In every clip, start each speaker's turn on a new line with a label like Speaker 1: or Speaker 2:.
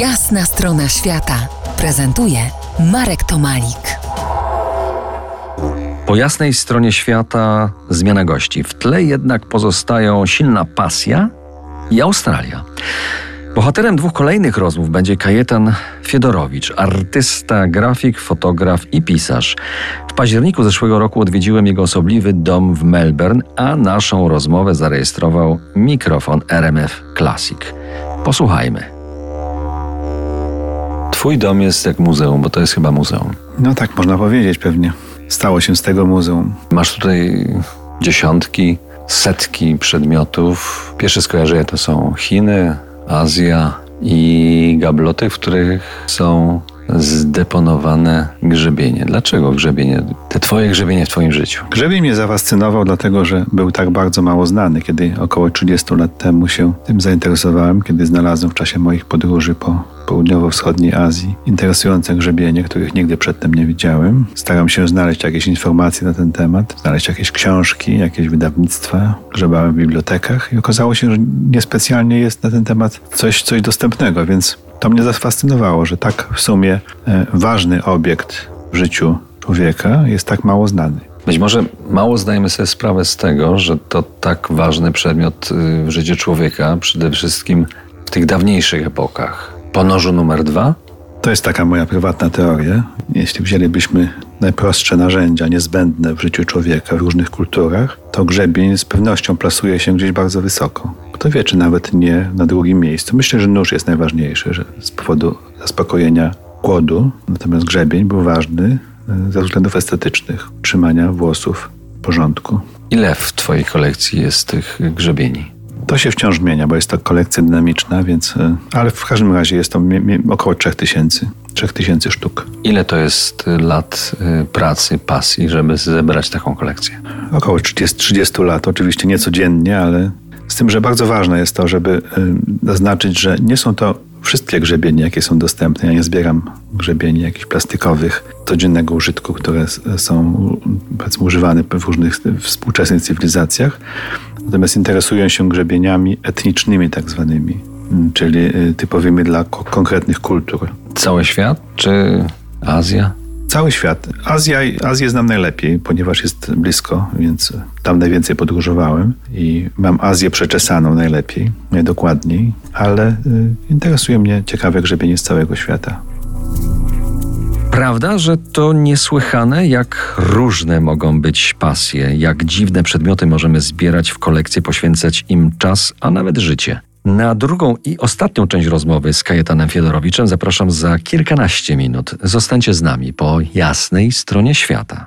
Speaker 1: Jasna strona świata prezentuje Marek Tomalik.
Speaker 2: Po jasnej stronie świata zmiana gości. W tle jednak pozostają silna pasja i Australia. Bohaterem dwóch kolejnych rozmów będzie Kajetan Fiedorowicz, artysta, grafik, fotograf i pisarz. W październiku zeszłego roku odwiedziłem jego osobliwy dom w Melbourne, a naszą rozmowę zarejestrował mikrofon RMF Classic. Posłuchajmy. Twój dom jest jak muzeum, bo to jest chyba muzeum.
Speaker 3: No tak, można powiedzieć pewnie. Stało się z tego muzeum.
Speaker 2: Masz tutaj dziesiątki, setki przedmiotów. Pierwsze skojarzenia to są Chiny, Azja i gabloty, w których są zdeponowane grzebienie. Dlaczego grzebienie? Te twoje grzebienie w twoim życiu.
Speaker 3: Grzebień mnie zafascynował, dlatego że był tak bardzo mało znany. Kiedy około 30 lat temu się tym zainteresowałem, kiedy znalazłem w czasie moich podróży po południowo-wschodniej Azji interesujące grzebienie, których nigdy przedtem nie widziałem. Staram się znaleźć jakieś informacje na ten temat, znaleźć jakieś książki, jakieś wydawnictwa. Grzebałem w bibliotekach i okazało się, że niespecjalnie jest na ten temat coś, coś dostępnego, więc to mnie zafascynowało, że tak w sumie e, ważny obiekt w życiu człowieka jest tak mało znany.
Speaker 2: Być może mało zdajemy sobie sprawę z tego, że to tak ważny przedmiot y, w życiu człowieka, przede wszystkim w tych dawniejszych epokach. Ponożu numer dwa?
Speaker 3: To jest taka moja prywatna teoria. Jeśli wzięlibyśmy najprostsze narzędzia niezbędne w życiu człowieka w różnych kulturach, to grzebień z pewnością plasuje się gdzieś bardzo wysoko. Kto wie, czy nawet nie na drugim miejscu. Myślę, że nóż jest najważniejszy, że z powodu zaspokojenia głodu, natomiast grzebień był ważny e, ze względów estetycznych, utrzymania włosów w porządku.
Speaker 2: Ile w twojej kolekcji jest tych grzebieni?
Speaker 3: To się wciąż zmienia, bo jest to kolekcja dynamiczna, więc, e, ale w każdym razie jest to około 3000, 3000 sztuk.
Speaker 2: Ile to jest lat e, pracy, pasji, żeby zebrać taką kolekcję?
Speaker 3: Około 30, 30 lat, oczywiście nie codziennie, ale z tym, że bardzo ważne jest to, żeby e, zaznaczyć, że nie są to wszystkie grzebienie, jakie są dostępne. Ja nie zbieram grzebieni jakichś plastikowych, codziennego użytku, które są powiedzmy używane w różnych współczesnych cywilizacjach. Natomiast interesują się grzebieniami etnicznymi tak zwanymi, czyli y, typowymi dla konkretnych kultur.
Speaker 2: Cały świat czy Azja?
Speaker 3: Cały świat. Azja, Azję znam najlepiej, ponieważ jest blisko, więc tam najwięcej podróżowałem i mam Azję przeczesaną najlepiej, najdokładniej, ale y, interesuje mnie ciekawe grzebienie z całego świata.
Speaker 2: Prawda, że to niesłychane, jak różne mogą być pasje, jak dziwne przedmioty możemy zbierać w kolekcję, poświęcać im czas, a nawet życie. Na drugą i ostatnią część rozmowy z Kajetanem Fiedorowiczem zapraszam za kilkanaście minut. Zostańcie z nami po jasnej stronie świata.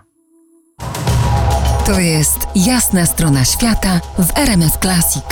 Speaker 1: To jest jasna strona świata w RMS Classic.